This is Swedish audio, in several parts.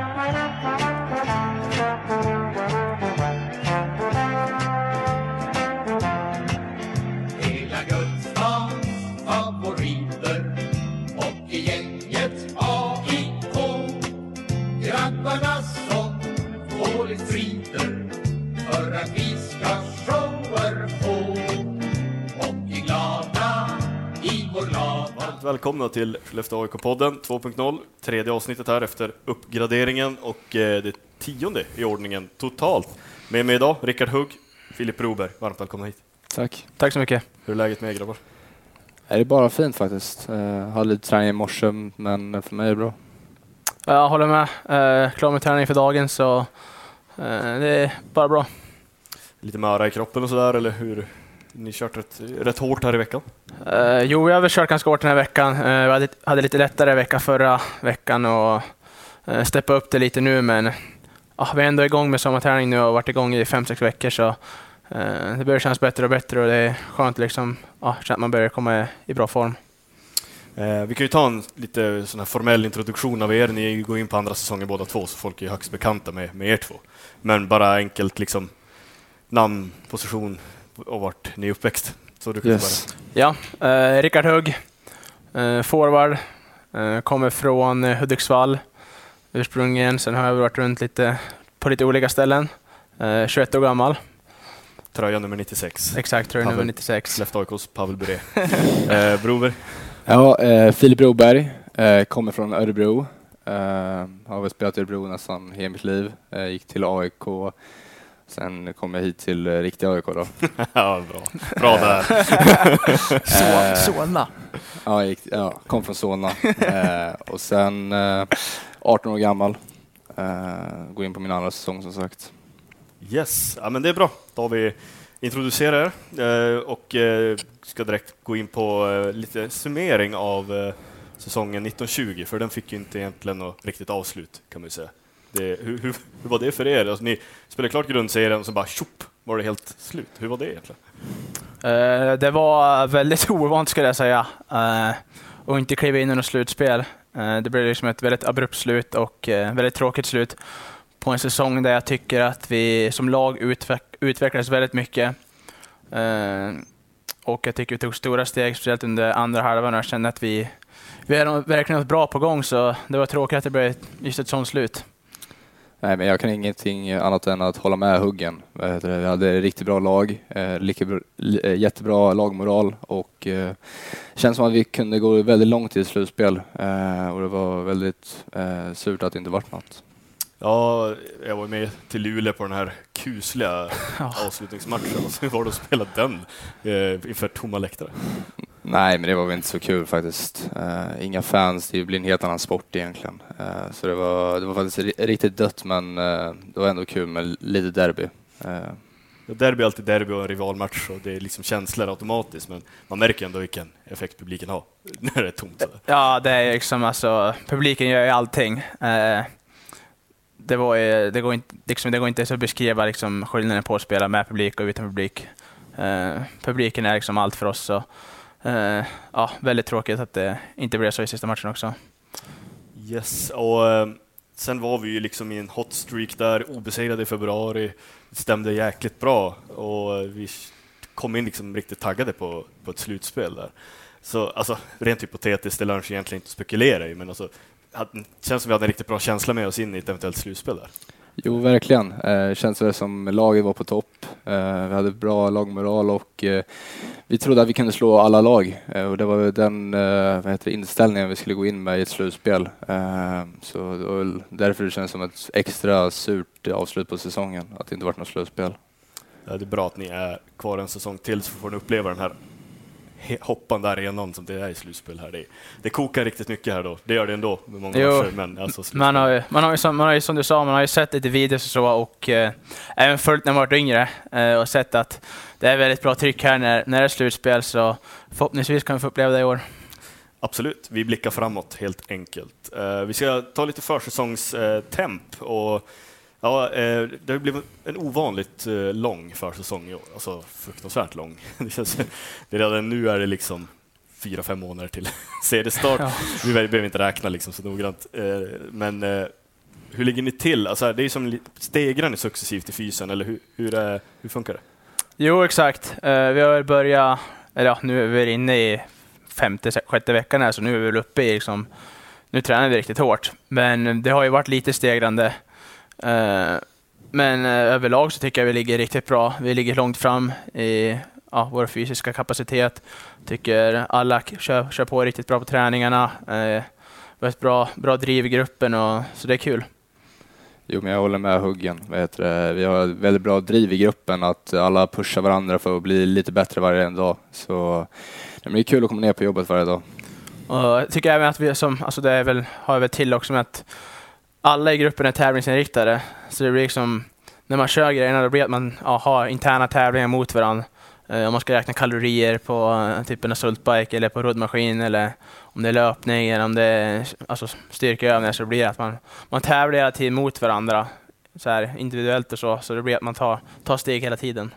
Thank you. Välkomna till Skellefteå AIK-podden 2.0, tredje avsnittet här efter uppgraderingen och eh, det tionde i ordningen totalt. Med mig idag, Rickard Hugg, Filip Broberg. Varmt välkomna hit. Tack. Tack så mycket. Hur är läget med er grabbar? Det är bara fint faktiskt. Uh, hade lite träning i morse, men för mig är det bra. Jag håller med. Uh, klar med träning för dagen, så det är bara bra. Lite möra i kroppen och sådär, eller hur? Ni kört rätt, rätt hårt här i veckan? Uh, jo, jag har kört ganska hårt den här veckan. Uh, jag hade, hade lite lättare vecka förra veckan och uh, steppa upp det lite nu, men uh, vi är ändå igång med sommarträning nu och varit igång i fem, sex veckor, så uh, det börjar kännas bättre och bättre och det är skönt liksom, uh, att man börjar komma i bra form. Eh, vi kan ju ta en lite sån här formell introduktion av er. Ni går in på andra säsongen båda två, så folk är högst bekanta med, med er två. Men bara enkelt liksom namn, position och vart ni är uppväxt. Så du kan Yes. Ja, uh, Rickard Hugg, uh, forward, uh, kommer från uh, Hudiksvall ursprungligen. Sen har jag varit runt lite på lite olika ställen. Uh, 21 år gammal, Tröja nummer 96. exakt, tror jag nummer Pavel. 96. Skellefteå AIKs Pavel Bure. eh, Broberg, Ja, eh, Filip Broberg, eh, kommer från Örebro. Eh, har väl spelat i Örebro nästan hela mitt liv. Eh, gick till AIK. Sen kom jag hit till eh, riktiga AIK då. ja, bra. Bra där. Eh, Solna. Ja, gick, ja, kom från Solna. Eh, och sen eh, 18 år gammal. Eh, går in på min andra säsong som sagt. Yes, ja, men det är bra. Då har vi introducerat er eh, och eh, ska direkt gå in på eh, lite summering av eh, säsongen 1920, för den fick ju inte egentligen något riktigt avslut kan man ju säga. Det, hur, hur, hur var det för er? Alltså, ni spelade klart grundserien och så bara tjopp var det helt slut. Hur var det egentligen? Uh, det var väldigt ovant skulle jag säga. Uh, och inte kliva in i något slutspel. Uh, det blev liksom ett väldigt abrupt slut och uh, väldigt tråkigt slut på en säsong där jag tycker att vi som lag utveck- utvecklades väldigt mycket. Och jag tycker vi tog stora steg, speciellt under andra halvan. och Jag kände att vi, vi är verkligen något bra på gång, så det var tråkigt att det blev just ett sånt slut. Nej, men jag kan ingenting annat än att hålla med Huggen. Det? Vi hade ett riktigt bra lag, eh, eh, jättebra lagmoral och eh, känns som att vi kunde gå väldigt långt i slutspel och det var väldigt surt att det inte vart något. Ja, jag var med till Luleå på den här kusliga avslutningsmatchen och så var det att spela den eh, inför tomma läktare. Nej, men det var väl inte så kul faktiskt. Eh, inga fans, det blir en helt annan sport egentligen. Eh, så det var, det var faktiskt ri- riktigt dött, men eh, det var ändå kul med lite derby. Ja, Derby är alltid derby och en rivalmatch och det är liksom känslor automatiskt, men man märker ändå vilken effekt publiken har när det är tomt. Ja, det är liksom alltså, publiken gör ju allting. Det, var, ju- det, går inte, liksom, det går inte att beskriva liksom, skillnaden på att spela med publik och utan publik. Eh, publiken är liksom allt för oss. Så, eh, ja, väldigt tråkigt att det inte blev så i sista matchen också. Yes, och eh, sen var vi ju liksom i en hot streak där, obesegrade i februari. Det stämde jäkligt bra och vi kom in liksom riktigt taggade på, på ett slutspel där. Så alltså, rent hypotetiskt, det lär egentligen inte spekulera i, men alltså, hade- det känns som vi hade en riktigt bra känsla med oss in i ett eventuellt slutspel där. Jo, verkligen. Eh, känns det som laget var på topp. Eh, vi hade bra lagmoral och eh, vi trodde att vi kunde slå alla lag. Eh, och det var den eh, vad heter det, inställningen vi skulle gå in med i ett slutspel. Eh, så det var väl därför det känns som ett extra surt avslut på säsongen, att det inte varit något slutspel. Ja, det är bra att ni är kvar en säsong till så får ni uppleva den här hoppande arenan som det är i slutspel här. Det, det kokar riktigt mycket här då. Det gör det ändå med många Jo, matcher, men alltså slutspel. Man har, ju, man, har ju som, man har ju som du sa, man har ju sett lite videos och så och eh, även följt när man varit yngre eh, och sett att det är väldigt bra tryck här när, när det är slutspel så förhoppningsvis kan vi få uppleva det i år. Absolut, vi blickar framåt helt enkelt. Eh, vi ska ta lite försäsongstemp och ja, eh, det har blivit en ovanligt eh, lång försäsong i år, alltså fruktansvärt lång. Det, känns, det är redan nu är det liksom fyra, fem månader till seriestart. Ja. Vi behöver inte räkna liksom så noggrant, eh, men eh, hur ligger ni till? Alltså, det är som stegrar ni successivt i fysen, eller hur, hur, är, hur funkar det? Jo, exakt. Vi har börjat, eller ja, nu är vi inne i femte, sjätte veckan här, så nu är vi väl uppe i liksom, nu tränar vi riktigt hårt. Men det har ju varit lite stegrande. Eh, men eh, överlag så tycker jag vi ligger riktigt bra. Vi ligger långt fram i ja, vår fysiska kapacitet. Tycker alla kör, kör på riktigt bra på träningarna. Eh, vi har ett bra, bra driv i gruppen, och, så det är kul. Jo, men jag håller med Huggen. Vi har ett väldigt bra driv i gruppen, att alla pushar varandra för att bli lite bättre varje dag. Så det är kul att komma ner på jobbet varje dag. Och jag tycker även att vi som, alltså det är väl, har jag väl till också med att alla i gruppen är tävlingsinriktade. Så det blir liksom, när man kör grejerna, då blir det att man ja, har interna tävlingar mot varandra. Eh, om man ska räkna kalorier på eh, typ en assaultbike eller på roddmaskin eller om det är löpning eller om det är alltså, styrkeövningar så blir det att man, man tävlar hela tiden mot varandra. Så här, individuellt och så, så det blir att man tar, tar steg hela tiden.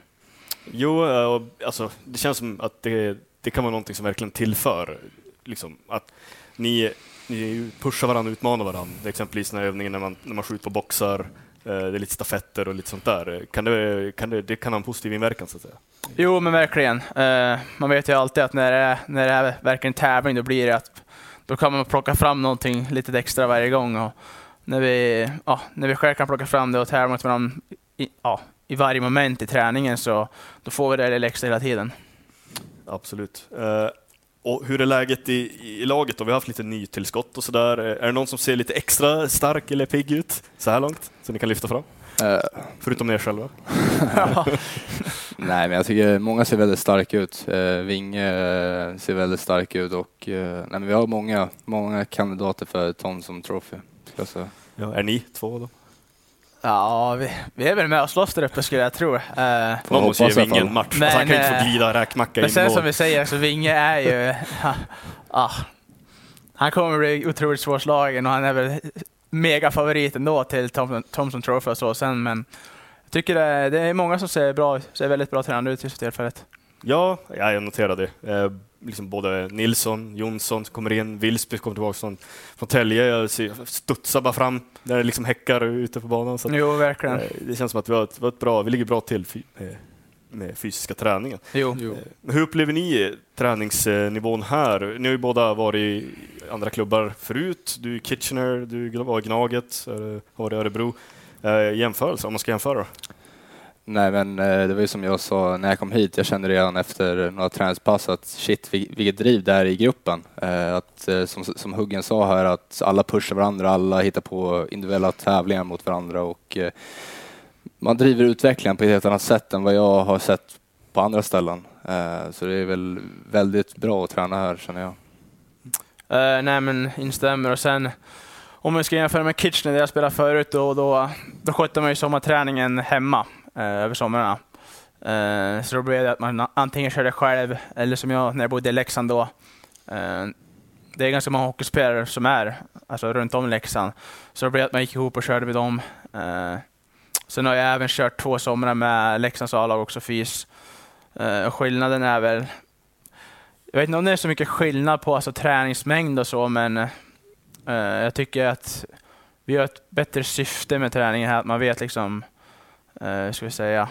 Jo, eh, alltså, det känns som att det, det kan vara någonting som verkligen tillför. Liksom, att ni, ni pushar varandra, utmanar varandra. Exempelvis den här övningen när man, när man skjuter på boxar, eh, det är lite stafetter och lite sånt där. Kan det, kan det, det kan ha en positiv inverkan så att säga? Jo, men verkligen. Eh, man vet ju alltid att när det, är, när det är verkligen tävling, då blir det att då kan man plocka fram någonting lite extra varje gång. Och när, vi, ja, när vi själv kan plocka fram det och tävla mot varandra i, ja, i varje moment i träningen, så då får vi det lite extra hela tiden. Absolut. Och hur är läget i, i laget då? Vi har haft lite nytillskott och sådär. Är det någon som ser lite extra stark eller pigg ut så här långt? Som ni kan lyfta fram? Eh, Förutom er själva. nej, men jag tycker många ser väldigt starka ut. Eh, Vinge eh, ser väldigt stark ut och nej, men vi har många, många kandidater för Trophy. Ska jag säga. Ja, är ni två då? Ja, vi, vi är väl med och slåss där uppe skulle jag tro. Eh, Får Någon måste i ge alla Vinge fall. en match. Men, alltså, han kan ju inte eh, få glida räkmacka Men sen som vi säger, så Vinge är ju... ah, han kommer bli otroligt svårslagen och han är väl megafavorit ändå till Thomson, Thomson Trophy och så sen, men jag tycker det, det är många som ser, bra, ser väldigt bra tränade ut just för tillfället. Ja, ja, jag noterade det. Eh, liksom både Nilsson, Jonsson kommer in, Wilsby kommer tillbaka från, från Tälje. Jag studsar bara fram där det liksom häckar ute på banan. Så Jo, verkligen. eh, det känns som att vi, har ett, vi, har ett bra, vi ligger bra till med, med fysiska träningen. Jo. Men Hur upplever ni träningsnivån här? Ni har ju båda varit i andra klubbar förut. Du är Kitchener, du var i Gnaget, eh, har varit i Örebro. Eh, jämförelse, om man ska jämföra. då? Nej, men eh, det var ju som jag sa när jag kom hit. Jag kände redan efter några träningspass att shit, vilket driv det är i gruppen. Eh, att, eh, som, som Huggen sa här, att alla pushar varandra, alla hittar på individuella tävlingar mot varandra och man driver utvecklingen på ett helt annat sätt än vad jag har sett på andra ställen. Så det är väl väldigt bra att träna här känner jag. Uh, nej men instämmer och sen om vi ska jämföra med Kitchener där jag spelade förut då, då, då skötte man ju sommarträningen hemma Eh, över somrarna. Eh, så då blev det att man antingen körde själv eller som jag när jag bodde i Leksand då. Eh, det är ganska många hockeyspelare som är alltså, runt om Leksand. Så då blev det att man gick ihop och körde med dem. Eh, sen har jag även kört två somrar med Leksands A-lag också, FIS. Eh, skillnaden är väl jag vet inte om det är så mycket skillnad på alltså, träningsmängd och så, men eh, jag tycker att vi har ett bättre syfte med träningen här. Att man vet liksom, uh, ska vi säga,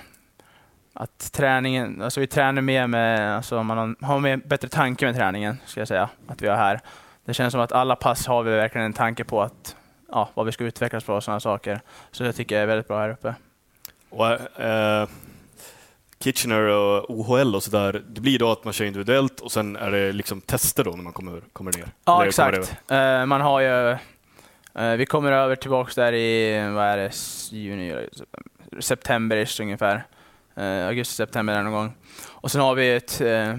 att träningen, alltså vi tränar mer med, alltså man har, mer, bättre tanke med träningen, ska jag säga, att vi har här. Det känns som att alla pass har vi verkligen en tanke på att, ja, vad vi ska utvecklas på och sådana saker. Så det tycker jag är väldigt bra här uppe. Och, eh, Kitchener och OHL och sådär, det blir då att man kör individuellt och sen är det liksom tester då när man kommer, kommer ner? Ja, Eller exakt. Eh, man har ju... eh, vi kommer över tillbaks där i, vad är det, juni, september- ungefär. Uh, augusti, september där någon gång. Och sen har vi ett, eh,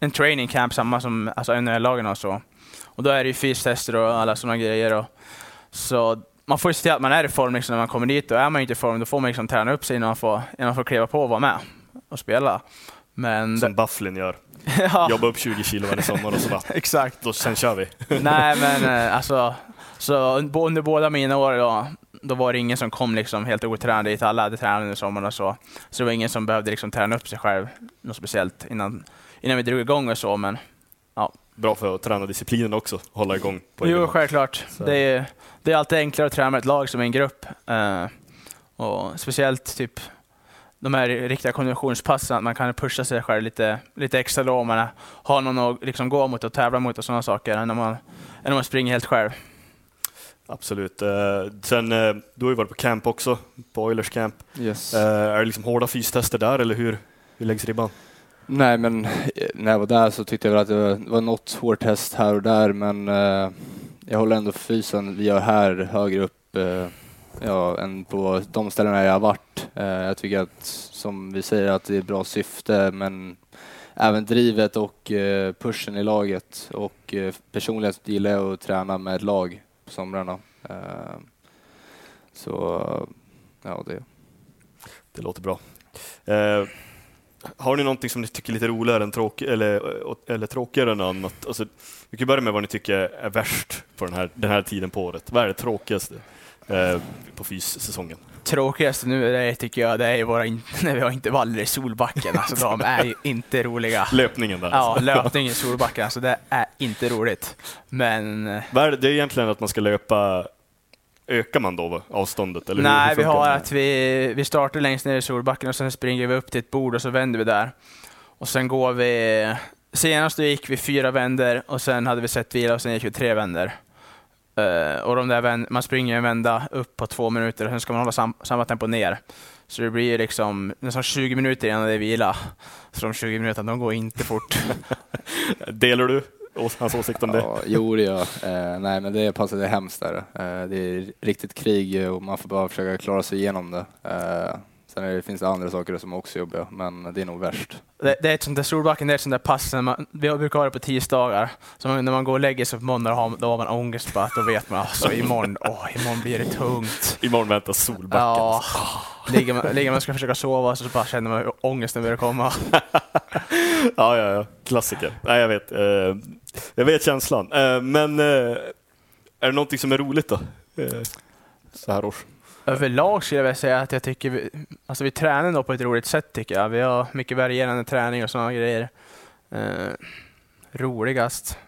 en training camp, samma som alltså NHL-lagen och så. Och då är det ju fystester och alla sådana grejer. Och, så man får ju se till att man är i form liksom, när man kommer dit och är man inte i form då får man liksom träna upp sig innan man får, innan man får kliva på och vara med och spela. Men... Som Bufflin gör. ja, Jobba upp 20 kilo varje sommar och så bara, exakt. då, sen kör vi. Nej, men eh, alltså, så under båda mina år då, då var det ingen som kom liksom helt otränad dit. Alla hade tränat under sommaren och så. Så det var ingen som behövde liksom träna upp sig själv något speciellt innan, innan vi drog igång och så. Men ja, bra för att träna disciplinen också, hålla igång på Jo, självklart. Så. Det är, det är alltid enklare att träna med ett lag som en grupp. Eh, och speciellt typ de här riktiga konditionspassen, att man kan pusha sig själv lite, lite extra då om man har någon att liksom gå mot och tävla mot och sådana saker, än om man, än om man springer helt själv. Absolut. Eh, sen, eh, du har ju varit på camp också, på Oilers camp. Yes. Eh, är det liksom hårda fystester där eller hur, hur läggs ribban? Nej, men när jag var där så tyckte jag väl att det var, något hårt test här och där, men jag håller ändå fysen vi gör här högre upp ja, än på de ställena jag har varit. Jag tycker att, som vi säger, att det är bra syfte, men även drivet och pushen i laget. Och personligen gillar jag att träna med ett lag somrarna. Eh, så, ja, det. Det låter bra. Eh, har ni någonting som ni tycker är lite roligare än tråk eller, eller tråkigare än annat? Alltså, vi kan börja med vad ni tycker är värst på den här, den här tiden på året. Vad är det tråkigaste eh, på fyssäsongen? Tråkigaste nu det tycker jag det är våra när vi har intervaller i Solbacken. Alltså, de är ju inte roliga. Löpningen där. Ja, alltså. löpning i Solbacken, alltså, det är inte roligt. Men eh, det? är egentligen att man ska löpa, ökar man då avståndet? Eller Nej, hur vi har det? att vi, vi startar längst ner i Solbacken och sen springer vi upp till ett bord och så vänder vi där. Och sen går vi... Senast gick vi fyra vänder och sen hade vi sett vila och sen gick vi tre vänder. Eh, och de där man springer en vända upp på två minuter och sen ska man hålla sam, samma tempo ner. Så det blir liksom nästan 20 minuter innan det är vila. Så de 20 minuterna, de går inte fort. Delar du hans åsikt om det? Ja, jo, det gör jag. Eh, nej, men det passet är hemskt där. Eh, det är riktigt krig och man får bara försöka klara sig igenom det. Sen är det, finns det andra saker som också är jobbiga, men det är nog värst. Det, det är ett sånt där Solbacken, det är ett sånt där pass, när man, vi brukar ha det på tisdagar. Så man, när man går och lägger sig på måndag, har- då har man ångest bara, att då vet man, alltså imorgon, åh, imorgon blir det tungt. Imorgon väntar Solbacken. Ja, ligger man, ligger man och ska försöka sova så bara känner man ångesten börjar komma. ja, ja, ja. Klassiker. Nej, jag vet. Eh, jag vet känslan. Eh, men eh, är det någonting som är roligt då? Så här års. Överlag skulle jag vilja säga att jag tycker vi, alltså vi tränar på ett roligt sätt tycker jag. Vi har mycket varierande träning och sådana grejer. Eh, roligast?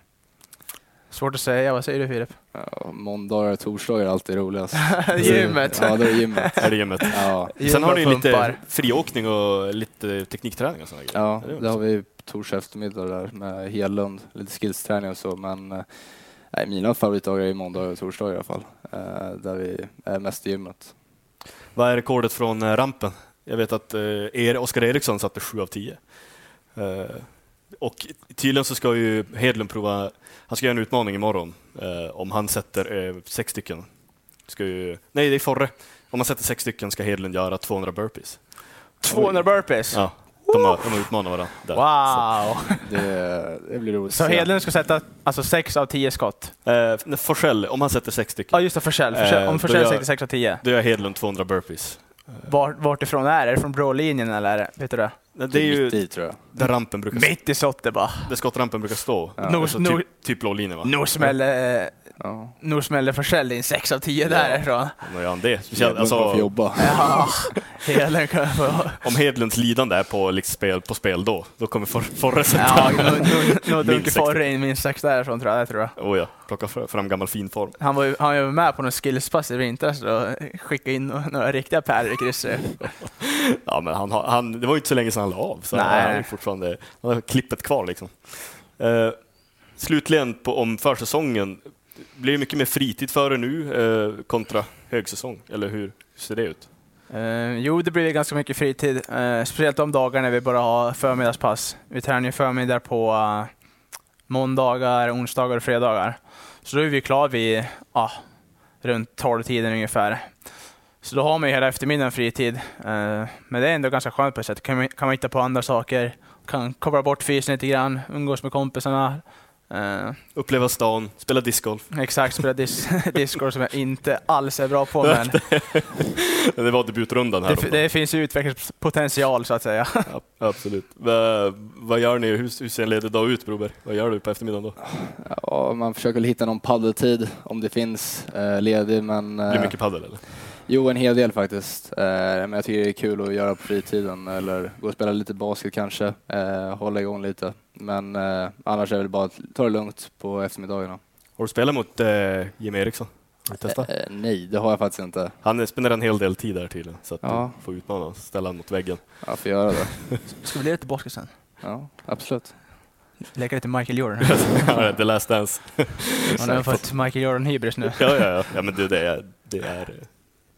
Svårt att säga, vad säger du Filip? Ja, måndagar och torsdagar är alltid roligast. Gymmet. Ja, det är gymmet. Är det gymmet? Ja, Sen har ni lite friåkning och lite teknikträning och sådana grejer. ja det det har vi torsdag eftermiddag där med Hedlund, lite skillsträning och så, men eh, nej, mina favoritdagar är måndagar och torsdagar i alla fall, där vi är mest i gymmet. Vad är rekordet från eh, rampen? Jag vet att eh, Oskar Eriksson satte 7 av 10. Eh, och tydligen så ska ju Hedlund prova, han ska göra en utmaning imorgon. Eh, om han sätter eh, sex stycken. Ska ju, nej, det är Forre. Om han sätter sex stycken ska Hedlund göra 200 burpees. 200 burpees? Ja, de har, de har utmanat varandra. Där. Wow! Det, det blir roligt Så. Hedlund ska sätta alltså 6 av 10 skott? Så, eh, Forsell, om han sätter sex stycken, Ja just det, Forsell. Eh, om Forsell sätter 6 av 10. då gör Hedlund 200 burpees. Vart, vart ifrån är det? Är det från blå-linjen eller? är det- Vet du det? Nej, Det är ju mitt i tror jag. där rampen brukar Mitt i slottet bara. där skottrampen brukar stå. Ja. Nog- Alltså, nog- typ, typ blå linjen va? Nog smäller, eh, Ja. nog Forsell in 6 av 10 Ja. därifrån. När gör han det? Speciellt, alltså, jobba. Ja, Hedlund kan få... om Hedlunds lidande är på, liksom, spel, på spel då, då kommer For, Forre sätta... Ja, nog- nog- nog dunker 60. Forre in minst 6 därifrån tror jag. Det tror jag. Oh ja, plocka fr- fram gammal fin form. Han var ju han var med på någon skillspass i vintras och skickade in några riktiga pärlor i krysset. Ja, men han, han, det var ju inte så länge sedan han la av, så Nej. han har fortfarande han har klippet kvar. Liksom. Eh, slutligen på, om försäsongen, det blir mycket mer fritid för er nu eh, kontra högsäsong? Eller hur ser det ut? Eh, jo, det blir ganska mycket fritid. Eh, speciellt de dagar när vi bara har förmiddagspass. Vi tränar ju förmiddag på eh, måndagar, onsdagar och fredagar. Så då är vi klara vid ah, runt 12-tiden ungefär. Så då har man ju hela eftermiddagen fritid. Eh, men det är ändå ganska skönt på ett sätt. Kan man, kan man hitta på andra saker, kan koppla bort fysen lite grann, umgås med kompisarna. Eh, Uppleva stan, spela discgolf. exakt, spela dis discord som jag inte alls är bra på, men Det var debutrundan här. det, det finns ju utvecklingspotential så att säga. Ja, absolut. Va, vad gör ni? Hur, hur ser en ledig dag ut Broberg? Vad gör du på eftermiddagen då? Ja, man försöker hitta någon paddeltid om det finns eh, ledig, men Blir det eh, mycket padel eller? Jo, en hel del faktiskt. Eh, men jag tycker det är kul att göra på fritiden eller gå och spela lite basket kanske, eh, hålla igång lite. Men eh, annars är det väl bara att ta det lugnt på eftermiddagarna. Har du spelat mot eh, Jim Eriksson? Har du testat? Eh, nej, det har jag faktiskt inte. Han spenderar en hel del tid där tydligen, så att Ja. du får utmana honom, ställa honom mot väggen. Jag får göra det. Ska vi lira lite basket sen? Ja, absolut. Leka lite Michael Jordan. Ja, The Last Dance. Han har fått Michael Jordan-hybris nu. Ja, ja, ja. ja men det, det är, det är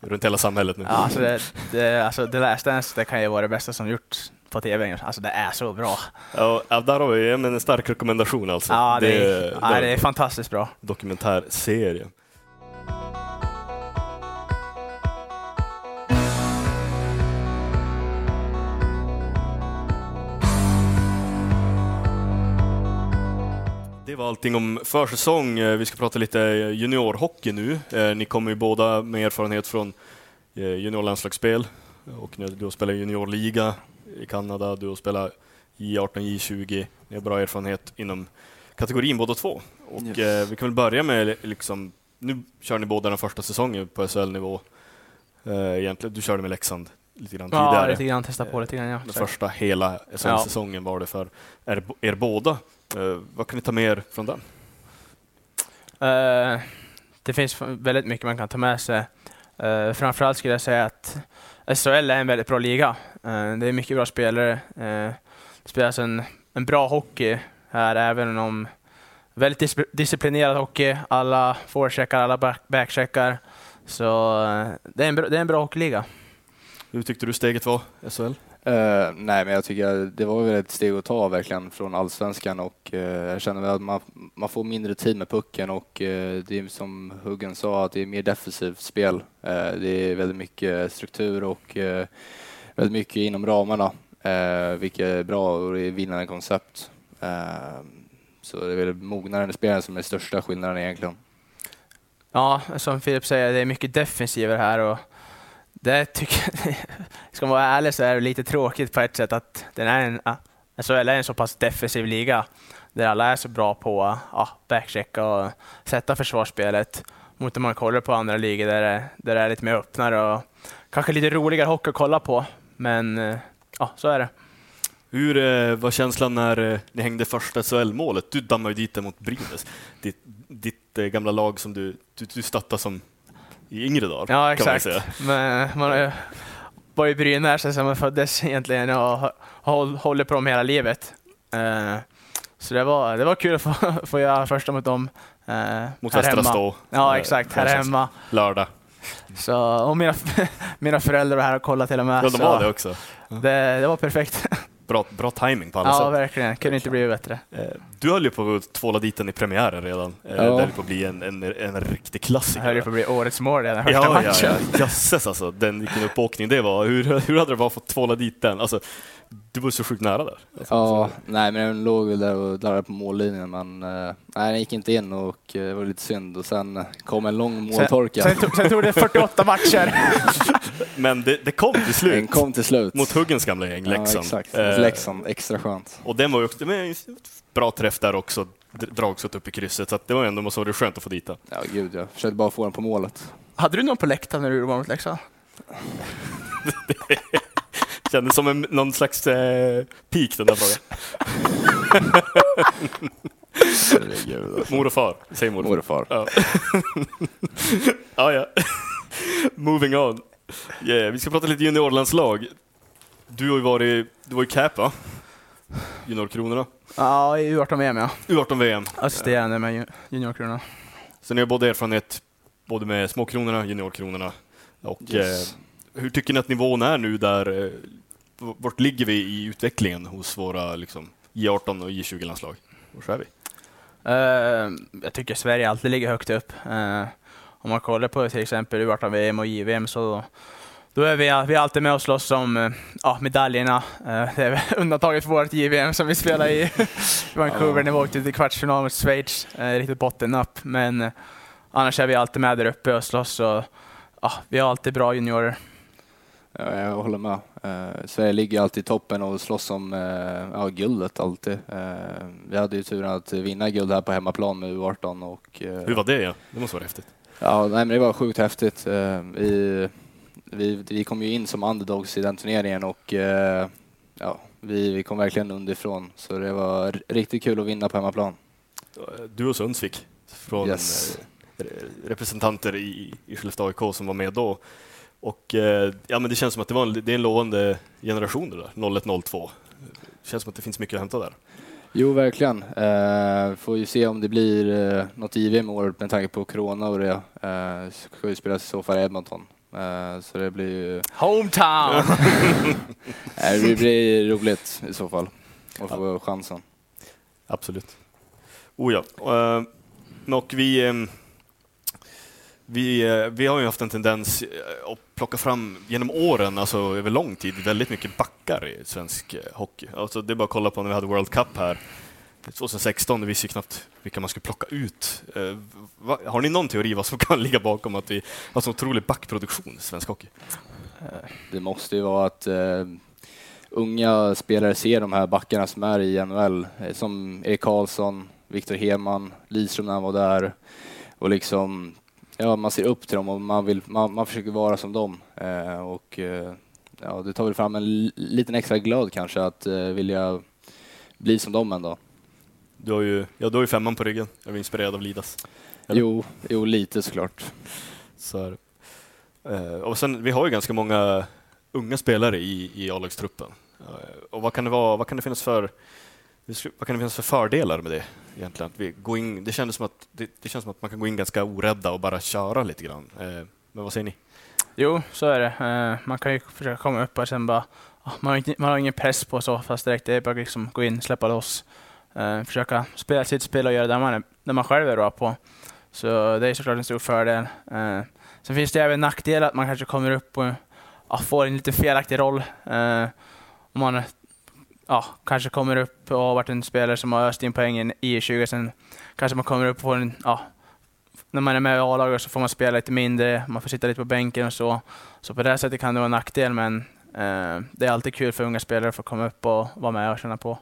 runt hela samhället nu. Ja, alltså, det, det, alltså The Last Dance det kan ju vara det bästa som gjorts på TV. Alltså det är så bra. Ja, där har vi en stark rekommendation alltså. Ja, det, det, är, ja, det är fantastiskt bra. dokumentärserie. Det var allting om försäsong. Eh, Vi ska prata lite juniorhockey nu. Eh, Ni kommer ju båda med erfarenhet från eh, juniorlandslagsspel och nu- du har spelat juniorliga i Kanada, du har spelat J18, J20. Ni har bra erfarenhet inom kategorin båda två. Och Yes. eh, vi kan väl börja med liksom, nu kör ni båda den första säsongen på SHL-nivå. Eh, egentligen, du körde med Leksand lite grann Ja, tidigare. lite grann. Testa på lite grann, ja. Den första hela SHL-säsongen var det för er, er båda. Eh, vad kan ni ta med er från den? Eh, det finns väldigt mycket man kan ta med sig. Uh, framförallt skulle jag säga att SHL är en väldigt bra liga. Det är mycket bra spelare. Uh, det spelas en, en bra hockey här, även om väldigt dis disciplinerad hockey. Alla forecheckar, alla back backcheckar. Så det, är en bra, det är en bra hockeyliga. Hur tyckte du steget var, SHL? Eh, nej, men jag tycker att det var väl ett steg att ta verkligen från allsvenskan och uh, jag känner väl att man, man får mindre tid med pucken och uh, det är som Huggen sa att det är mer defensivt spel. Det är väldigt mycket struktur och väldigt mycket inom ramarna, vilket är bra och det är vinnande koncept. Så det är väl mognaden i spelen som är största skillnaden egentligen. Ja, som Filip säger, det är mycket defensiver här och det tycker ska man vara ärlig så är det lite tråkigt på ett sätt att den är en, SHL alltså är en så pass defensiv liga där alla är så bra på ja, backchecka och sätta försvarsspelet mot om man kollar på andra ligor där det, där det är lite mer öppnare och kanske lite roligare hockey att kolla på. Men eh, ja, så är det. Hur eh, var känslan när eh, ni hängde första SHL-målet? Du dammade ju dit det mot Brynäs. Ditt, ditt gamla lag som du, du, du stöttade som i yngre dagar, Ja, exakt. Men man varit i Brynäs sedan man föddes egentligen och håller på dem hela livet. Eh, Så det var, det var kul att få, få göra första mot dem eh, Mot Västra. Stå. Ja, exakt. Här hemma. Lördag. Så, och mina, mina föräldrar var här och kollade till och med. Ja, de var det också. det, det var perfekt. Bra, bra timing på alla Ja, sätt. verkligen. Kunde inte bli bättre. Eh, Du höll ju på att tvåla dit den i premiären redan. Eh, Ja. Det höll på att bli en, en, en riktig Det klassiker. höll ju på att bli årets mål den första Ja, ja, matchen. ja. Jösses alltså, den, vilken uppåkning det var. Hur, hur hade det bara fått tvåla dit den? Alltså, du var så sjukt nära där. Alltså, Ja, så- nej men den låg väl där och darrade på mållinjen men eh, nej, den gick inte in och det var lite synd och sen kom en lång måltorka. Sen, tog, sen tog det 48 matcher. Men det, det kom till Den slut. kom till slut. Mot Huggens gamla gäng, Leksand. Ja, exakt. Eh, Leksand, extra skönt. Och den var ju också, men, bra träff där också. Dragskott upp i krysset, så att det var ändå måste vara skönt att få dit den. Ja gud jag försökte bara få den på målet. Hade du någon på läktaren när du mål mot Leksand? Kändes som en, någon slags eh, peak den där frågan. Alltså. Mor och far, säg mor och far. Mor och far. Ja. ja, ja. Moving on. Yeah, vi ska prata lite juniorlandslag. Du har ju varit, du var ju cap va? Juniorkronorna. Ja, i U18-VM ja. U18-VM. Assisterande med ju- juniorkronorna. Så ni har både erfarenhet både med småkronorna, juniorkronorna. Och Yes. eh, hur tycker ni att nivån är nu där? Eh, vart ligger vi i utvecklingen hos våra liksom, J18 och J20-landslag? Var är vi? Eh, jag tycker Sverige alltid ligger högt upp. Eh, om man kollar på till exempel U18-VM och JVM så då är vi, vi är alltid med och slåss om eh, ja, medaljerna. Eh, det är undantaget för vårt JVM som vi spelar i Vancouver när vi åkte till kvartsfinal mot Schweiz. Eh, riktigt bottennapp. Men annars är vi alltid med där uppe och slåss. Och, ja, vi har alltid bra juniorer. Ja, jag håller med. Eh, Sverige ligger alltid i toppen och slåss om eh, ja, guldet alltid. Eh, vi hade ju turen att vinna guld här på hemmaplan med U18 och Hur var det? Ja? Det måste vara häftigt. Ja, nej, men det var sjukt häftigt. Eh, Vi, vi, vi kom ju in som underdogs i den turneringen och eh, ja, vi, vi kom verkligen underifrån. Så det var riktigt kul att vinna på hemmaplan. Du och Sundsvik från Yes. eh, re- representanter i, i Skellefteå AIK som var med då. Och ja, men det känns som att det, var en, det är en lovande generation det där, 01-02. Det känns som att det finns mycket att hämta där. Jo, verkligen. Eh, får ju se om det blir eh, något JVM i år med tanke på corona och det. Eh, ska ju spelas i så fall i Edmonton. Eh, så det blir ju Hometown! eh, det blir roligt i så fall att få chansen. Absolut. Oh ja. Eh, och vi, eh, vi, eh, vi har ju haft en tendens eh, att plocka fram genom åren, alltså över lång tid, väldigt mycket backar i svensk eh, hockey. Alltså det är bara att kolla på när vi hade World Cup här 2016, det visste ju knappt vilka man skulle plocka ut. Har ni någon teori vad som kan ligga bakom att vi har så otrolig backproduktion i svensk hockey? Det måste ju vara att uh, unga spelare ser de här backarna som är i NHL, som Erik Karlsson, Viktor Hedman, Lidström när han var där. Och liksom, ja, man ser upp till dem och man, vill, man, man försöker vara som dem. Eh, och eh, ja, det tar väl fram en li- liten extra glöd kanske att eh, vilja bli som dem en dag. Du har ju, ja, du har ju femman på ryggen, jag var inspirerad av Lidas. Eller? Jo, jo, lite såklart. Så är. Eh, och sen, vi har ju ganska många unga spelare i, i A-lagstruppen. Eh, och vad kan, det vara, vad, kan det finnas för, vad kan det finnas för fördelar med det egentligen? Att vi går in, det, kändes som att, det, det känns som att man kan gå in ganska orädda och bara köra lite grann. Eh, men vad säger ni? Jo, så är det. Eh, man kan ju försöka komma upp och sen bara... Ah, man har, inte, man har ingen press på så fast direkt. Det är bara liksom gå in, släppa loss. Eh, försöka spela sitt spel och göra det man, är, det man själv är bra på. Så det är såklart en stor fördel. Eh, sen finns det även nackdelar att man kanske kommer upp och ah, får en lite felaktig roll. Eh, om man ja, kanske kommer upp och har varit en spelare som har öst in poängen i 20 sen kanske man kommer upp och får en, ja, när man är med i A-laget så får man spela lite mindre, man får sitta lite på bänken och så. Så på det sättet kan det vara en nackdel, men eh, det är alltid kul för unga spelare att få komma upp och vara med och känna på.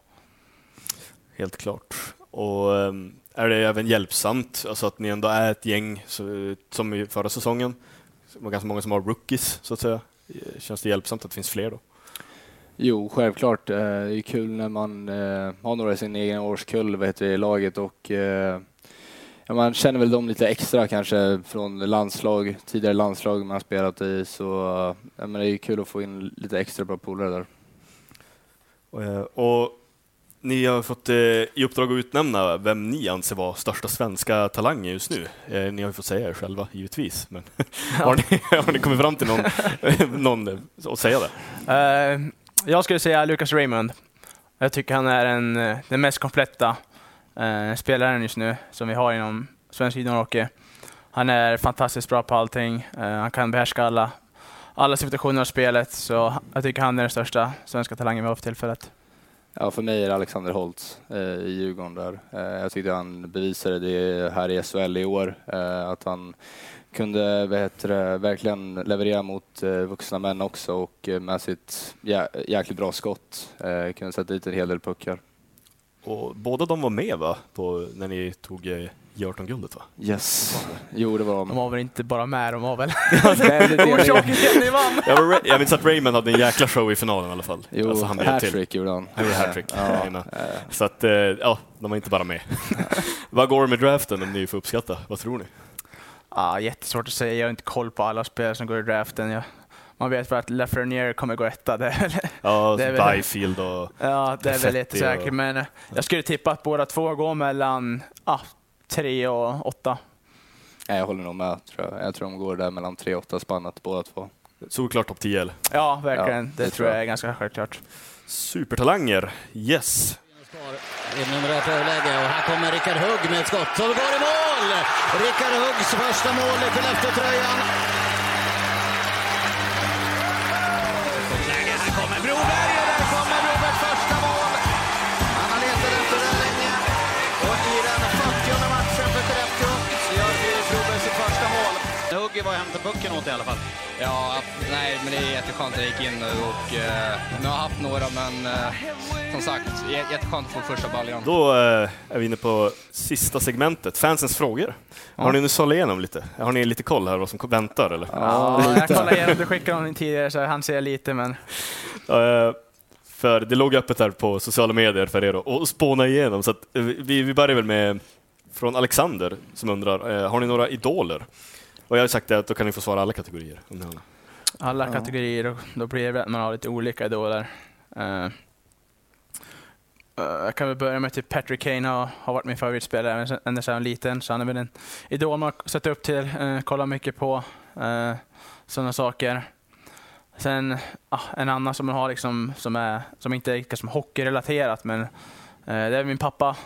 Helt klart. Och eh, är det även hjälpsamt, alltså att ni ändå är ett gäng så, som i förra säsongen? Det var ganska många som har rookies, så att säga. Eh, känns det hjälpsamt att det finns fler då? Jo, självklart. Eh, Det är kul när man eh, har några i sin egen årskull vet du, i laget och eh, ja, man känner väl dem lite extra kanske från landslag, tidigare landslag man har spelat i. Så ja, men det är kul att få in lite extra bra polare där. Och ni har fått i uppdrag att utnämna vem ni anser vara största svenska talangen just nu. Ni har ju fått säga er själva, givetvis. Men har, ni, har ni kommit fram till någon, någon att säga det? Eh, jag skulle säga Lucas Raymond. Jag tycker han är en, eh, den mest kompletta eh, spelaren just nu som vi har inom svensk juniorhockey. Han är fantastiskt bra på allting. Eh, han kan behärska alla, alla situationer av spelet. Så jag tycker han är den största svenska talangen vi har för tillfället. Ja, för mig är det Alexander Holtz eh, i Djurgården där. Eh, jag tyckte han bevisade det här i SHL i år, eh, att han kunde vad heter det, verkligen leverera mot eh, vuxna män också och eh, med sitt jä- jäkligt bra skott eh, kunde sätta dit en hel del puckar. Och båda de var med va? På, när ni tog eh, J18-guldet va? Yes. Jo, det var De de. var väl inte bara med, de var väl Nej, det- det- orsaken ni vann. Jag, minns att Raymond hade en jäkla show i finalen i alla fall. Jo, Alltså, han till. hattrick gjorde han. Han gjorde hattrick. Ja, eh, Så att, ja, de var inte bara med. Vad går det med draften om ni får uppskatta? Vad tror ni? Ah, jättesvårt att säga, jag har inte koll på alla spelare som går i draften. Jag, man vet bara att Lafreniere kommer gå etta. Det är väl, Ja, Det är väl- Byfield och... ja, det är väl lite säkert, och- men eh, jag skulle tippa att båda två går mellan ah, tre och åtta. nej, jag håller nog med. Tror jag. jag tror de går där mellan 3 och 8 spannat båda två. Solklart topp 10 eller? Ja, verkligen. Ja, det, det tror jag jag. är ganska självklart. Supertalanger, yes! I numerärt överläge och här kommer Rickard Hugg med ett skott som går i mål! Mål! Rickard Huggs första mål i Skellefteå-tröjan. Hugge var och hämtade pucken åt i alla fall. Ja, nej, men det är jätteskönt att jag gick in nu och eh, nu har jag haft några, men eh, som sagt, jä- jätteskönt att få första baljan. Då eh, är vi inne på sista segmentet, fansens frågor. Har ni nu sållat igenom lite? Har ni lite koll här vad som väntar eller? Ja, jag kollade igenom, du skickade honom tidigare så han ser lite, men Eh, för det låg öppet här på sociala medier för er att- att spåna igenom. Så att, eh, vi, vi börjar väl med från Alexander som undrar, eh, har ni några idoler? Och jag har sagt det att då kan ni få svara alla kategorier. Om ni har. alla kategorier, och då blir det att man har lite olika idoler. Eh, eh, jag kan väl börja med typ Patrick Kane har, har varit min favoritspelare ända sedan jag var liten, så han är väl en idol man har sett upp till, uh, kollar mycket på, uh, sådana saker. Sen ah, en annan som man har liksom, som, är, som inte är riktigt som hockeyrelaterat, men det är min pappa.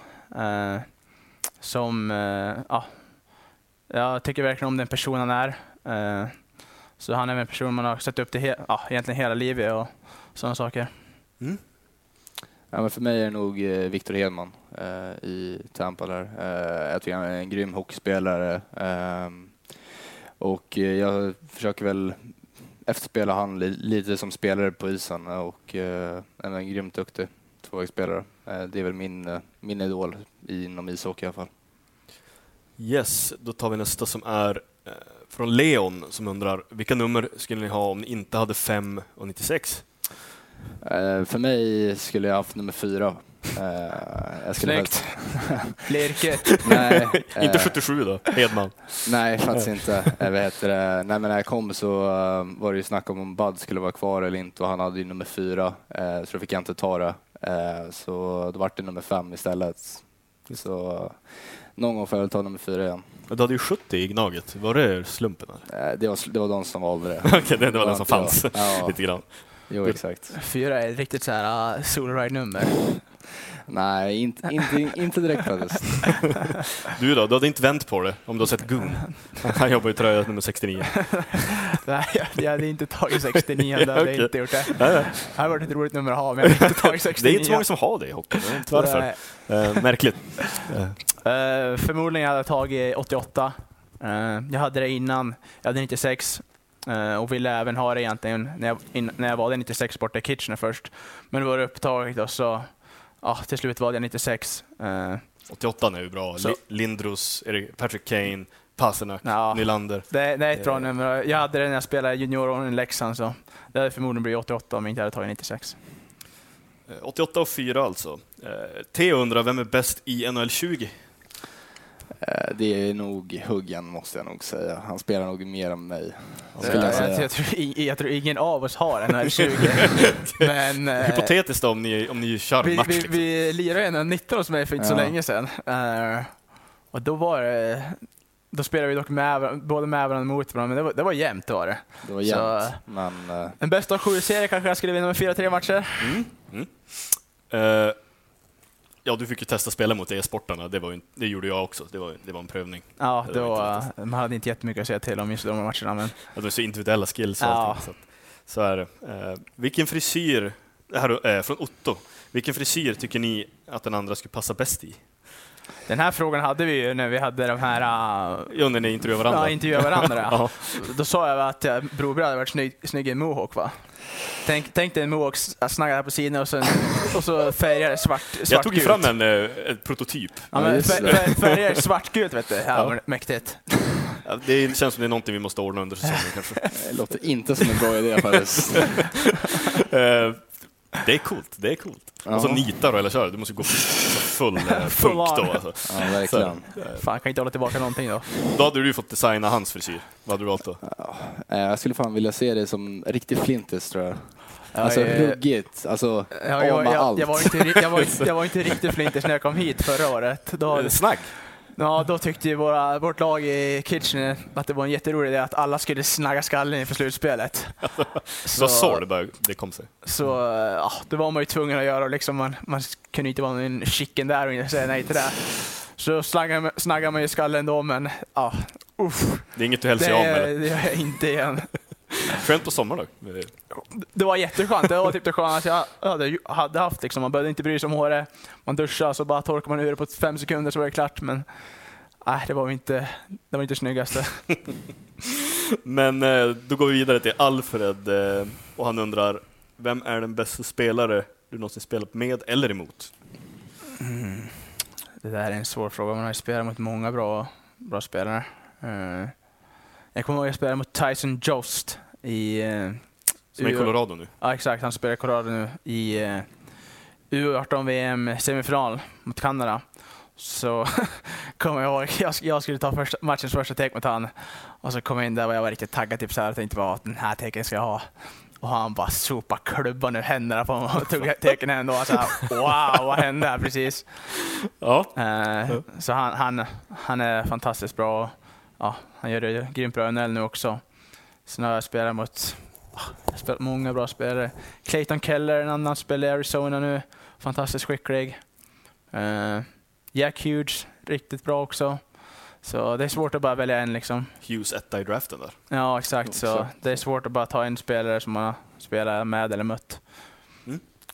som, ja, jag tycker verkligen om den person han är. Eh, så han är en person man har sett upp till he- ja, egentligen hela livet och sådana saker. Ja, men för mig är det nog eh, Victor Hedman eh, i Tampa där. Eh, jag tycker han är en grym hockeyspelare. ehm, och jag försöker väl efterspela han li- lite som spelare på isen och eh, är en grymt duktig tvåvägsspelare. Det är väl min, min idol inom ishockey i alla fall. Yes, då tar vi nästa som är eh, från Leon som undrar, vilka nummer skulle ni ha om ni inte hade 5 och 96? Eh, för mig skulle jag haft nummer fyra. Eh, jag skulle Snyggt. Lirket. Nej, Inte eh, 77 då, Hedman. Nej, faktiskt inte. Jag vet det. Nej, men när jag kom så eh, var det ju snack om om Bud skulle vara kvar eller inte och han hade ju nummer fyra, eh, så då fick jag inte ta det. Eh, så då vart det nummer fem istället. Så eh, någon gång får jag väl ta nummer fyra igen. Du hade ju 70 i Gnaget, var det slumpen? eller? Eh, det, var, det var de som valde det. Okej, det, det var den som inte jag. fanns. Ja, Lite grann. jo, exakt. Fyra är ett riktigt så här uh, soloride-nummer. Nej, inte, inte, inte direkt faktiskt. Du då, du hade inte vänt på det om du har sett Gun? Han jobbar i tröja nummer 69. Nej, jag, hade inte tagit 69, det hade jag inte gjort det. Det hade varit ett roligt nummer att ha, men jag hade inte tagit 69. Det är inte så många som har det i hockey, jag vet inte varför. Eh, märkligt. Eh, förmodligen hade jag tagit 88. Eh, jag hade det innan, jag hade 96 eh, och ville även ha det egentligen när jag, in, när jag valde 96 borta i Kitchener först. Men det var upptaget och så ja, till slut valde jag 96. Eh, 88 är ju bra. Så- Li- Lindros, Patrick Kane, Pasternak, Ja. Nylander. det, det är ett bra Eh. nummer. Jag hade det när jag spelade junioråren i Leksand så det hade förmodligen blivit 88 om jag inte hade tagit 96. Eh, 88 och 4 alltså. Eh, Theo undrar, vem är bäst i NHL 20? Eh, det är nog Huggen måste jag nog säga. Han spelar nog mer än mig. Jag, Skulle jag jag, säga. jag, tror, jag tror ingen av oss har en här 20. Men eh, Hypotetiskt om ni, om ni kör vi, match. vi, liksom. vi lirade en 19 hos mig för inte så Ja. länge sedan. Eh, och då var det då spelade vi dock med, både med varandra och mot varandra, men det var, det var jämnt det var det. Det var Så- jämnt. Men eh, En bästa av sju-serie kanske jag skulle vinna med 4-3 matcher. Eh, ja, du fick ju testa spela mot e-sportarna, det, var ju, det gjorde jag också. Det var, det var en prövning. Ja, Det det var var, inte man hade inte jättemycket att säga till om just de matcherna, men Ja, de är så individuella skills och Ja. allting. Så, att, så är det. Eh, vilken frisyr, det här är från Otto. Vilken frisyr tycker ni att den andra skulle passa bäst i? Den här frågan hade vi ju när vi hade de här uh, Ja, när ni intervjuar varandra. Ja, intervjuade varandra. Ja. Då sa jag att uh, Broberg hade varit snygg, snygg i mohawk va? Tänk, tänk dig en mohawk snaggad på sidan och, sen, och så färgade svart, svartgult. Jag tog ju fram en, eh, en prototyp. Ja, men just fär, det. fär, färgade svartgult vet du. Ja, Ja. Mäktigt. Ja, Det känns som det är någonting vi måste ordna under säsongen kanske. det låter inte som en bra idé faktiskt. Eh, det är coolt, det är coolt. Och så Ja. nitar du eller kör, du måste gå så full eh, Full punk då. Alltså. Ja, verkligen. Fan, kan inte hålla tillbaka någonting då. Då hade du ju fått designa hans frisyr. Vad hade du valt då? Eh, Jag skulle fan vilja se det som riktig flintis tror jag. Ja, Alltså eh, ruggigt, alltså Ja, jag, jag, allt. jag, var inte, jag, var, jag var inte riktigt flinters när jag kom hit förra året. Då, Snagg? Ja, då tyckte ju våra, vårt lag i Kitchener att det var en jätterolig idé att alla skulle snagga skallen inför slutspelet. Så var så det, började, det kom sig. Så ja, det var man ju tvungen att göra. Liksom man, man kunde inte vara en chicken där och inte säga nej till det. Så snaggade, snaggade man ju skallen då, men ja, uff, Det är inget du av med. eller? det gör jag inte igen. Skönt på sommaren då? Det var jätteskönt. Det var typ det skönaste jag hade, hade haft. Liksom. Man behövde inte bry sig om håret. Man duschade så bara torkade man ur det på fem sekunder så var det klart. Men nej, det var inte det var inte snyggaste. Men eh, då går vi vidare till Alfred eh, och han undrar, vem är den bästa spelare du någonsin spelat med eller emot? Det där är en svår fråga. Man har ju spelat mot många bra, bra spelare. Jag kommer ihåg att jag spelade mot Tyson Jost i... eh, Som är i Colorado nu. Ja, exakt. Han spelar i Colorado nu i eh, U18-VM semifinal mot Kanada. Så kommer jag ihåg, jag, jag skulle ta första, matchens första take mot han och så kom jag in där och jag var riktigt taggad. Typ så här, och tänkte bara att den här taken ska jag ha. Och han bara sopade klubban ur händerna på mig och tog taken ändå. Och så här, wow, vad hände här precis? Ja, Eh, så han, han, han är fantastiskt bra. Ja, han gör det grymt bra i NHL nu också. Sen har jag spelat mot ah, jag har spelat många bra spelare. Clayton Keller, en annan spelar i Arizona nu. Fantastiskt skicklig. Eh, Jack Hughes, riktigt bra också. Så det är svårt att bara välja en liksom. Hughes etta i draften där. Ja, exakt. Så det är svårt att bara ta en spelare som man har spelat med eller mött.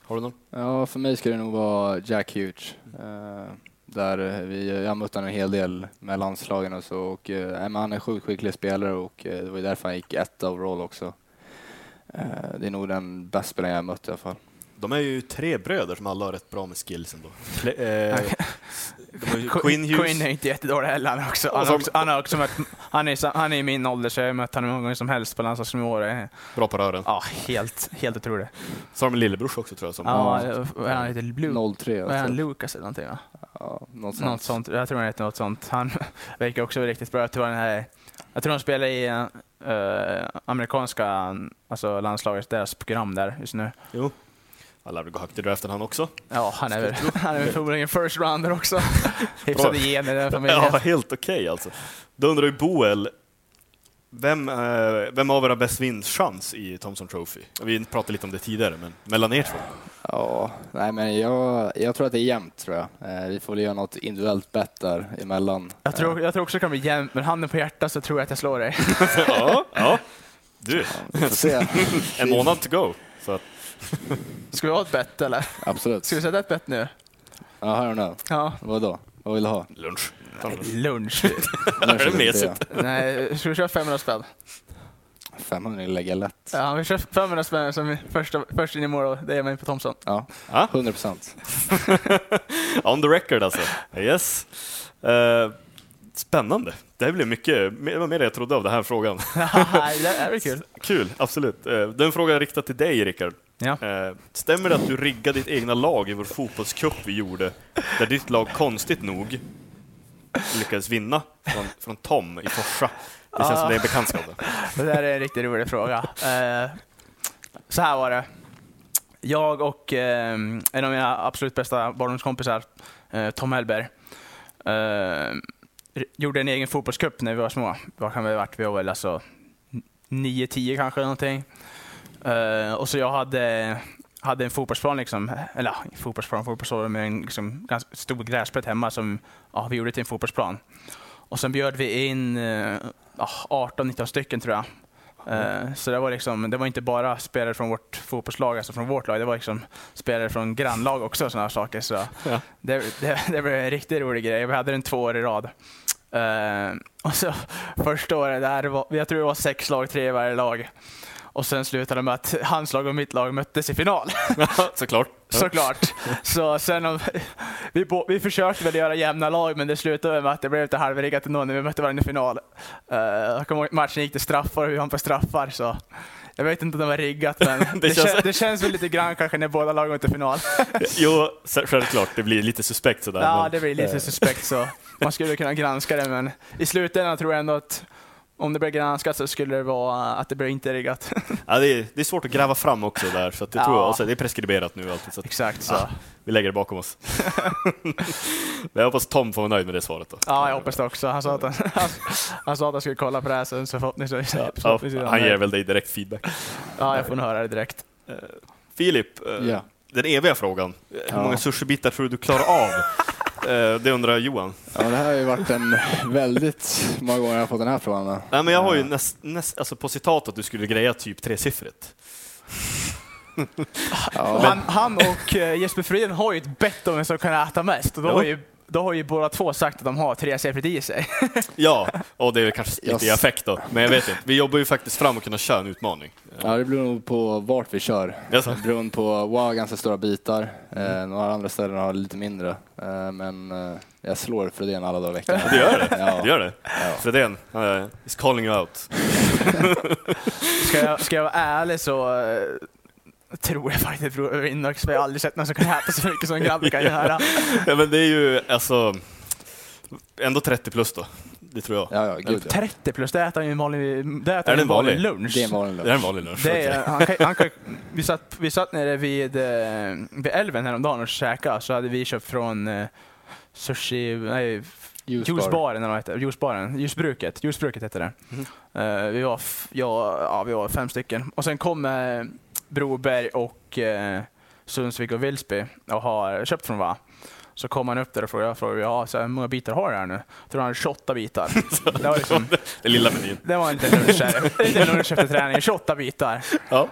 Har du någon? Ja, för mig skulle det nog vara Jack Hughes. Eh, där eh, vi, jag har mött honom en hel del med landslagen och så. Och, eh, han är sjukt skicklig spelare och eh, det var därför han gick ett overall också. Eh, det är nog den bästa spelaren jag har mött i alla fall. De är ju tre bröder som alla har rätt bra med skills ändå. Eh, Quinn Hughes. Quinn är inte jättedålig heller. Han, också, han, också, han, har också mött, han, är, han är i min ålder så jag har mött honom hur många gånger som helst på landslagsnivå. Bra på rören. Ja, helt, helt otroligt. Så har de en lillebrors också tror jag. Som, Ja, han heter Luke? 03 Vad är han, alltså. Lucas eller någonting va? Ja, något sånt. Något sånt. Jag tror han heter något sånt. Han verkar också riktigt bra. Jag tror han, är, jag tror han spelar i eh, amerikanska alltså landslaget, deras program där just nu. Jo. Han lär väl gå högt i draften han också. Ja, han är väl, han är väl förmodligen first rounder också. Hyfsade gener i den familjen. Ja, helt okej alltså. Då undrar ju Boel, vem, eh, vem av er har bäst vinstchans i Thomson Trophy? Vi pratade lite om det tidigare, men mellan er två? Ja, nej men jag, jag tror att det är jämnt tror jag. Eh, vi får väl göra något individuellt bett där emellan. Jag tror, jag tror också det kan bli jämnt, men handen på hjärtat så tror jag att jag slår dig. ja, ja. Du, se. en månad to go. Så att, Ska vi ha ett bett eller? Absolut. Ska vi sätta ett bett nu? Ja, här och nu. Ja. Vadå? Vad vill du ha? lunch. Lunch. Är det mesigt? Nej, ska vi köra 500 spänn? 500 lägger lätt. Ja, vi kör 500 spänn som första, först in i mål. Det är mig på Thomson. Ja, Ja, 100 procent. on the record alltså. Yes. Eh, spännande. Det här blev mycket, det var mer än jag trodde av den här frågan. det är väl kul. Kul, absolut. Eh, Den frågan är riktad till dig, Rickard. Ja. Eh, Stämmer det att du riggade ditt egna lag i vår fotbollscup vi gjorde, där ditt lag konstigt nog lyckades vinna från, från Tom i Forsa? Det känns som det är bekantskap. Det där är en riktigt rolig fråga. Eh, så här var det. Jag och eh, en av mina absolut bästa barndomskompisar, eh, Tom Hellberg, gjorde en egen fotbollscup när vi var små. Vad kan vi ha varit? Vi var väl alltså 9-10 kanske någonting. Och så jag hade, hade en fotbollsplan, liksom, eller ja, fotbollsplan, fotbollsplan med en liksom, ganska stor gräsplätt hemma som ja, vi gjorde till en fotbollsplan. Och sen bjöd vi in eh, ja, 18-19 stycken tror jag. Eh, Så det var, liksom, det var inte bara spelare från vårt fotbollslag, alltså från vårt lag, det var liksom spelare från grannlag också och sådana saker. Så Ja. det, det, det blev en riktigt rolig grej. Vi hade den två år i rad. Eh, och så första året, där var, jag tror det var sex lag, tre i varje lag. Och sen slutade det med att hans lag och mitt lag möttes i final. Såklart. Såklart. Så sen vi, bo, vi försökte väl göra jämna lag, men det slutade med att det blev lite halvriggat ändå när vi mötte varandra i final. Uh, matchen gick till straffar och vi vann på straffar, så jag vet inte om det var riggat, men det, Det känns- känns, det känns väl lite grann kanske när båda lagen går till final. Jo, självklart, det blir lite suspekt sådär. Ja, men- det blir lite suspekt så. Man skulle kunna granska det, men i slutändan tror jag ändå att om det blir granskat så skulle det vara att det blir inte riggat. Ja, det, är, det är svårt att gräva fram också där, så att det Ja. tror jag också, det är preskriberat nu alltid, så att Exakt så. Ja. vi lägger det bakom oss. Men jag hoppas Tom får vara nöjd med det svaret då. Ja, jag hoppas det också. Han sa att han, han, han, sa att han skulle kolla på det här sen, så förhoppningsvis, Ja, förhoppningsvis han ger väl dig direkt feedback. Ja, jag får nog höra det direkt. Filip, eh, Ja. Den eviga frågan. Hur Ja. många sushibitar tror du du klarar av? Eh, det undrar Johan. Ja, det här har ju varit en väldigt många gånger jag har fått den här frågan. då. Nej, men jag har ju näst, näst, alltså på citat att du skulle greja typ tresiffrigt. Ja, Han, han och eh, Jesper Fridén har ju ett bett om vem som kan äta mest. Och då har ju då har ju båda två sagt att de har tre C-fritt i sig. Ja, och det är kanske lite i Yes. affekt då, men jag vet inte. Vi jobbar ju faktiskt fram att kunna köra en utmaning. Ja, det beror nog på vart vi kör. Jaså? Beroende på, wow, ganska stora bitar. Eh, några andra ställen har lite mindre. Eh, men eh, jag slår Fredén alla dagar i veckan. Det gör det? Ja. Det gör det? Fredén, uh, is calling you out. Ska jag, ska jag vara ärlig så eh, tror jag faktiskt vinner också, för jag har aldrig sett någon som kan äta så mycket som en grabb kan göra. Ja, men det är ju alltså ändå 30 plus då. Det tror jag. Ja, ja, gud ja. 30 plus, det äter han ju en vanlig, det äter Är det en vanlig lunch. Det är en vanlig Det är lunch. en vanlig lunch. Det är, han kan, han kan, vi, satt, vi satt nere vid, eh, vid älven häromdagen och käkade, så hade vi köpt från eh, sushi, nej. Juicebaren, eller vad heter? Juicebaren, Ljusbruket heter det. Eh, vi, var ja, ja, vi var fem stycken. Och sen kom Broberg och uh, Sundsvik och Vilsby och har köpt från Va. Så kom han upp där och frågade, jag frågade ja, så här, hur många bitar har du här nu? Jag tror han hade 28 bitar. det var liksom, Det lilla menyn. det var inte lunch, här. Det är inte lunch efter träning, 28 bitar. Ja.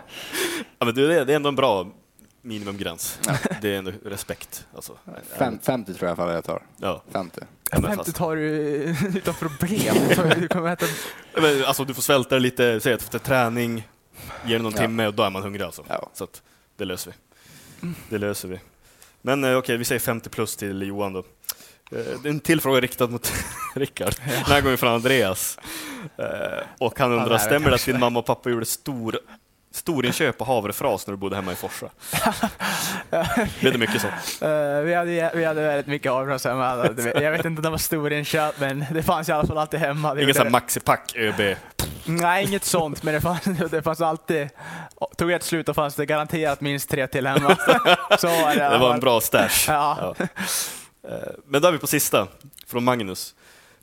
ja men du, det är det är ändå en bra minimumgräns. Det är ändå respekt. Alltså. Fem, 50 tror jag i alla fall jag tar. Ja. 50. Ja, men 50 fast- tar du utan problem. Du tar- Du kommer äta Men, alltså, du får svälta lite, säg att efter träning, ge det någon Ja. timme och då är man hungrig alltså. Ja. Så att, det löser vi. Det löser vi. Men eh, okej, vi säger 50 plus till Johan då. Eh, en till fråga riktad mot Rickard. Den här gången från Andreas. Eh, och han undrar, nej, stämmer det att din mamma och pappa gjorde stor, storinköp på havrefras när du bodde hemma i Forsa? Blev det mycket så? Eh, vi, hade, vi hade väldigt mycket avbrott hemma. Jag vet inte om det var storinköp, men det fanns i alla fall alltid hemma. Det Ingen gjorde sån här det. maxipack ÖB? Nej, inget sånt, men det fanns, det fanns alltid... Tog ett slut och fanns det garanterat minst tre till hemma. Så var det. Det var en bra stash. Ja. Ja. Eh, Men då är vi på sista, från Magnus.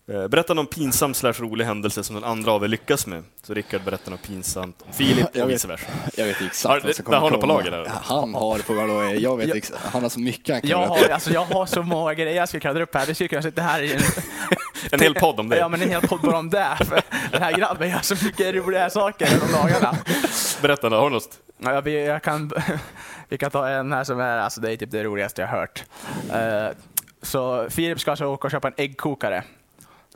Eh, Berätta någon pinsam slash rolig händelse som den andra av er lyckas med. Så Rickard berättar något pinsamt om Filip och vice versa. Jag vet Har- exakt vad som kommer har du på lager? Han har det på galois. Jag vet Ja. ex- Han har så mycket han kan Jag har, alltså, jag har så många grejer jag skulle kunna dra upp här. Vi skulle kunna sitta här i en, En hel podd om det. ja, men en hel podd bara om det. För den här grabben gör så mycket roliga saker de dagarna. Berätta, har du något? Ja, jag, jag kan, vi kan ta en här som är, alltså det är typ det roligaste jag har hört. Eh, så Filip ska alltså åka och köpa en äggkokare.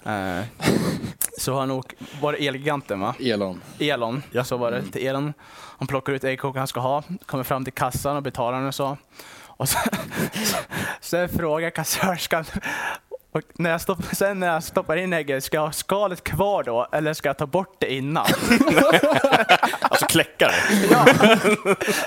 Eh, så han åker, var det Elgiganten va? Elon. Elon, Ja. så var det till Elon. Han plockar ut äggkokaren han ska ha, kommer fram till kassan och betalar den och så. Och så, sen frågar kassörskan, och när jag stopp, sen när jag stoppar in ägget, ska jag ha skalet kvar då eller ska jag ta bort det innan? Alltså kläckare? Ja.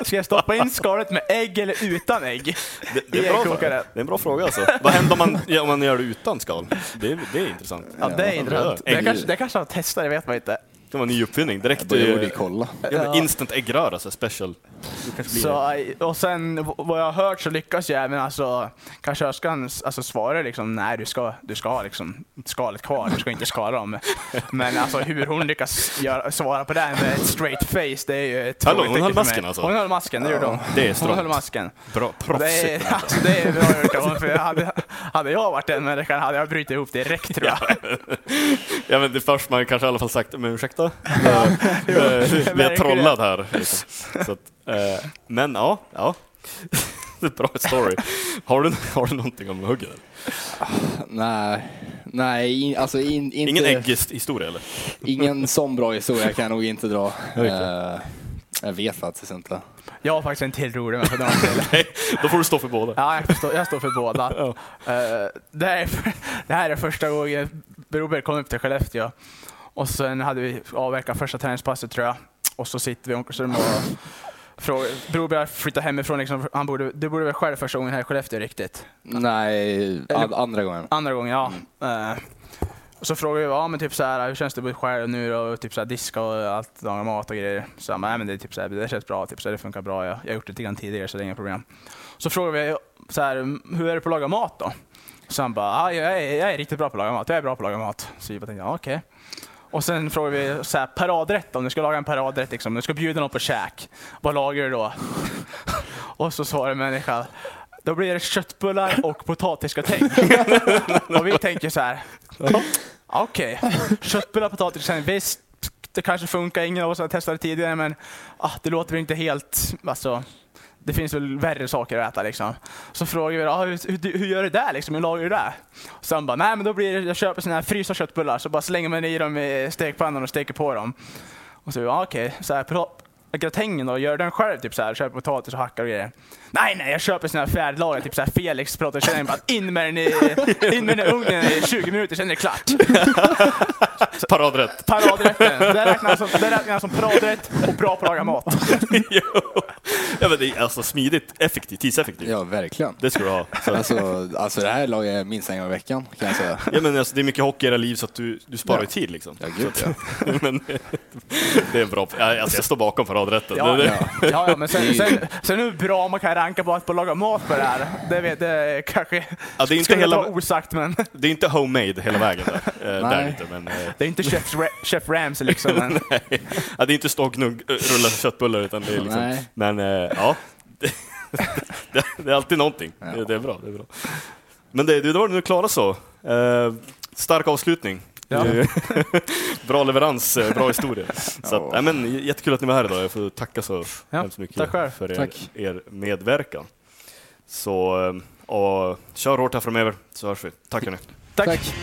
Ska jag stoppa in skalet med ägg eller utan ägg? Det, det, är bra, äggkokare. det är en bra fråga alltså. Vad händer om man, ja, om man gör det utan skal? Det, är- det är intressant. Ja, det är intressant. Det kanske, det kanske jag testar, det vet man inte. Det var en ny uppfinning. Direkt Jag borde kolla. ja, instant äggröra, så special. Det det. Så, och sen vad jag har hört så lyckas jag även alltså kassörskan alltså, svarar liksom nej du ska, du ska ha liksom skalet kvar, du ska inte skala dem. Men alltså hur hon lyckas göra, svara på det med ett straight face det är ju ett Hallå, hon höll masken alltså? Hon höll masken, det gjorde hon. Det är Hon strångt. höll masken. Bra, Det proffsigt. är, alltså, det är bra gjort av för hade, hade jag varit den människan hade jag brutit ihop direkt tror jag. Ja men det först man kanske i alla fall sagt, men ursäkta? Eh, Vi har trollat här. Liksom. Så att, eh, men ja, ja. Bra story. Har du, har du någonting om huggen? Nej, nej in, alltså in, inte, Ingen ägghistoria eller? ingen sån bra historia kan jag nog inte dra. Eh, jag vet faktiskt inte. Jag har faktiskt en till rolig men jag får dra en till. Nej, då får du stå för båda. Ja, jag, förstår, jag står för båda. Eh, det, här är, det här är första gången Broberg kom upp till Skellefteå. Och sen hade vi avverkat första träningspasset tror jag. Och så sitter vi i omklädningsrummet och frågar. Broberg har flyttat hemifrån. Liksom, han borde, du borde väl själv första gången här i Skellefteå riktigt? Nej, an, andra gången. Andra gången, ja. Eh, och så frågar vi, ja men typ så här, hur känns det att bo själv nu då? Och typ så här, diska och allt, laga mat och grejer. Så han bara, nej men det är typ så här, det känns bra, typ så här, det funkar bra. Jag, jag har gjort det lite grann tidigare så det är inga problem. Så frågar vi, så här, hur är det på att laga mat då? Så han bara, ja, jag, är, jag är riktigt bra på att laga mat, jag är bra på att laga mat. Så vi bara tänkte, ja okej. Och sen frågar vi så här, paradrätt, om du ska laga en paradrätt, liksom, om du ska bjuda någon på käk, vad lagar du då? och så svarar människan, då blir det köttbullar och potatisgratäng. och vi tänker så här, okej, köttbullar och potatisgratäng, visst, det kanske funkar, ingen av oss har testat det tidigare, men ah, det låter väl inte helt, alltså, det finns väl värre saker att äta liksom. Så frågar vi ah, hur, hur, hur gör du det liksom? Hur lagar du det? Och sen bara, nej men då blir det, jag köper såna här frysta köttbullar så bara slänger man i dem i stekpannan och steker på dem. Och så, ah, okej, så här, gratängen då, gör den själv typ så här, köper potatis och hackar och grejer. Nej nej, jag köper såna här färdiglagade, typ så här Felix potatiskällning, bara in med den i, in med den i ugnen i 20 minuter, sen är det klart. Paradrätt. Paradrätten, det räknas som, det räknas som paradrätt och bra på att laga mat. Jo. ja, men det är alltså smidigt, effektivt, tidseffektivt. Ja, verkligen. Det ska du ha. Så, Alltså, alltså det här lagar jag minst en gång i veckan kan jag säga. ja, men alltså, det är mycket hockey i era liv så att du, du sparar Ja. ju tid liksom. Ja, gud ja. men, det är bra. Ja, Alltså, jag står bakom paradrätten. Ja, Det- det- ja. ja, ja men sen, sen, sen är det bra man kan ranka på att laga mat på det här. Det vet det kanske Ja, det är inte hela- vara osagt, men Det är inte homemade hela vägen där. Eh, där Nej. inte, men, eh, det är inte Chef, Ra- Chef Ramsay liksom. Men, ja, det är inte ståknugg, eh, rullade köttbullar utan det är liksom, Nej. men ja. Det, det är alltid någonting. Det, det är bra. Det är bra. Men det, det var nu klara så. Eh, stark avslutning. Ja. Eh, bra leverans, eh, bra historia. Så att, Ja. men, jättekul att ni var här idag. Jag får tacka så Ja, hemskt mycket tack för er, Tack. er medverkan. Så, eh, och kör hårt här framöver så hörs vi. Tack hörni. tack. Tack.